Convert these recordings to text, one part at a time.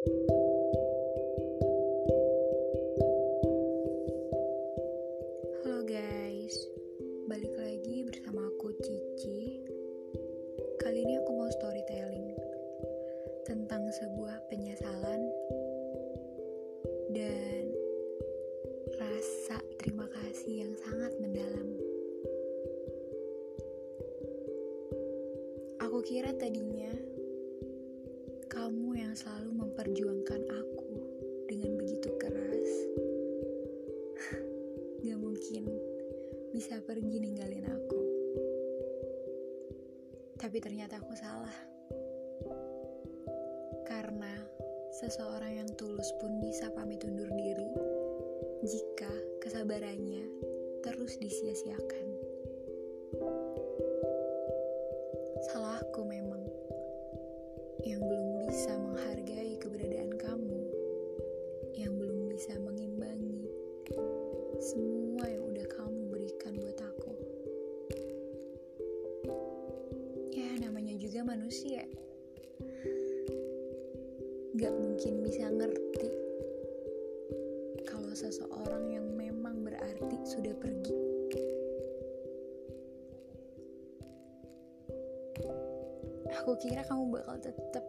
Halo guys, balik lagi bersama aku Cici. Kali ini aku mau storytelling tentang sebuah penyesalan dan rasa terima kasih yang sangat mendalam. Aku kira tadinya kamu yang selalu Tapi ternyata aku salah. Karena seseorang yang tulus pun bisa pamit undur diri jika kesabarannya terus disia-siakan. Salahku memang yang belum bisa menghargai juga manusia. Gak mungkin bisa ngerti kalau seseorang yang memang berarti sudah pergi. Aku kira kamu bakal tetap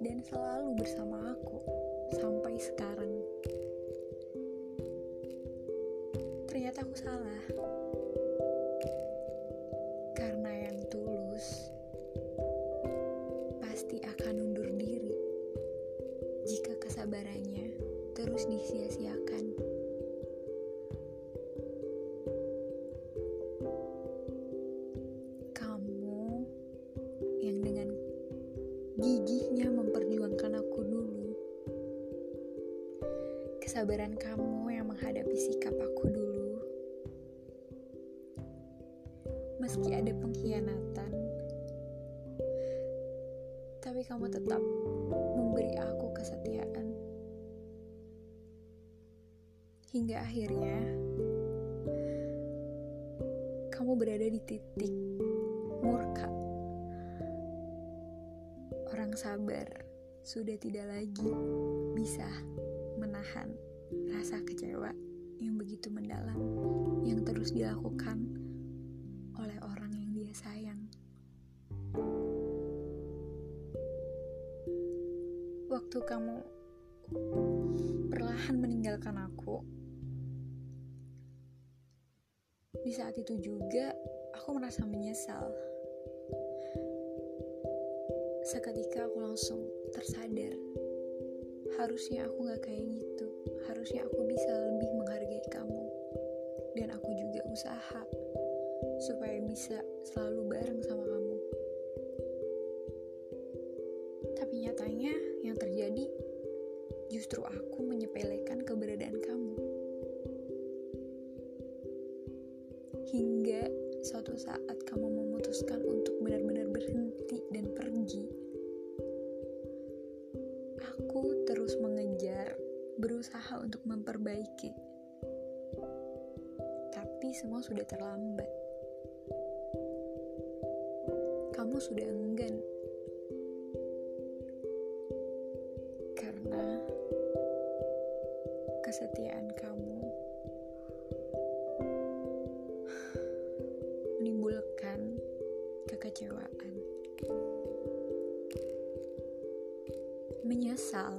dan selalu bersama aku sampai sekarang. Ternyata aku salah. Karena yang tulus gigihnya memperjuangkan aku dulu. Kesabaran kamu yang menghadapi sikap aku dulu. Meski ada pengkhianatan, tapi kamu tetap memberi aku kesetiaan. Hingga akhirnya kamu berada di titik murka. Sabar sudah tidak lagi bisa menahan rasa kecewa yang begitu mendalam yang terus dilakukan oleh orang yang dia sayang. Waktu kamu perlahan meninggalkan aku, di saat itu juga aku merasa menyesal. Seketika aku langsung tersadar, harusnya aku gak kayak gitu. Harusnya aku bisa lebih menghargai kamu. Dan aku juga usaha supaya bisa selalu bareng sama kamu. Tapi nyatanya yang terjadi justru aku menyepelekan keberadaan kamu. Hingga suatu saat kamu memutuskan untuk benar-benar berhenti dan pergi. Aku terus mengejar, berusaha untuk memperbaiki. Tapi semua sudah terlambat. Kamu sudah enggan. Karena kesetiaan kamu kekecewaan. Menyesal.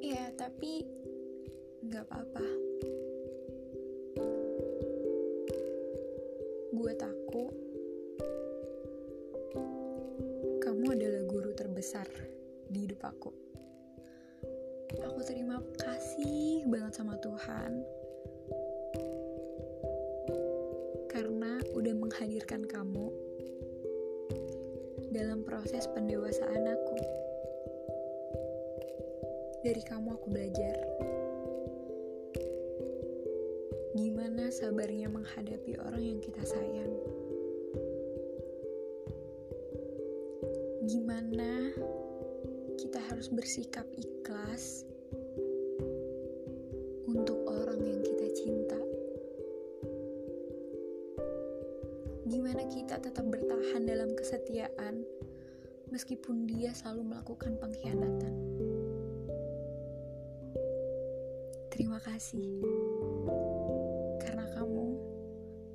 Ya, tapi nggak apa-apa. Buat aku, kamu adalah guru terbesar di hidup aku. Aku terima kasih banget sama Tuhan menghadirkan kamu dalam proses pendewasaan aku. Dari kamu aku belajar gimana sabarnya menghadapi orang yang kita sayang. Gimana kita harus bersikap ikhlas Gimana kita tetap bertahan dalam kesetiaan meskipun dia selalu melakukan pengkhianatan. Terima kasih, karena kamu,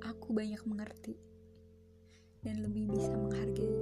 aku banyak mengerti dan lebih bisa menghargai.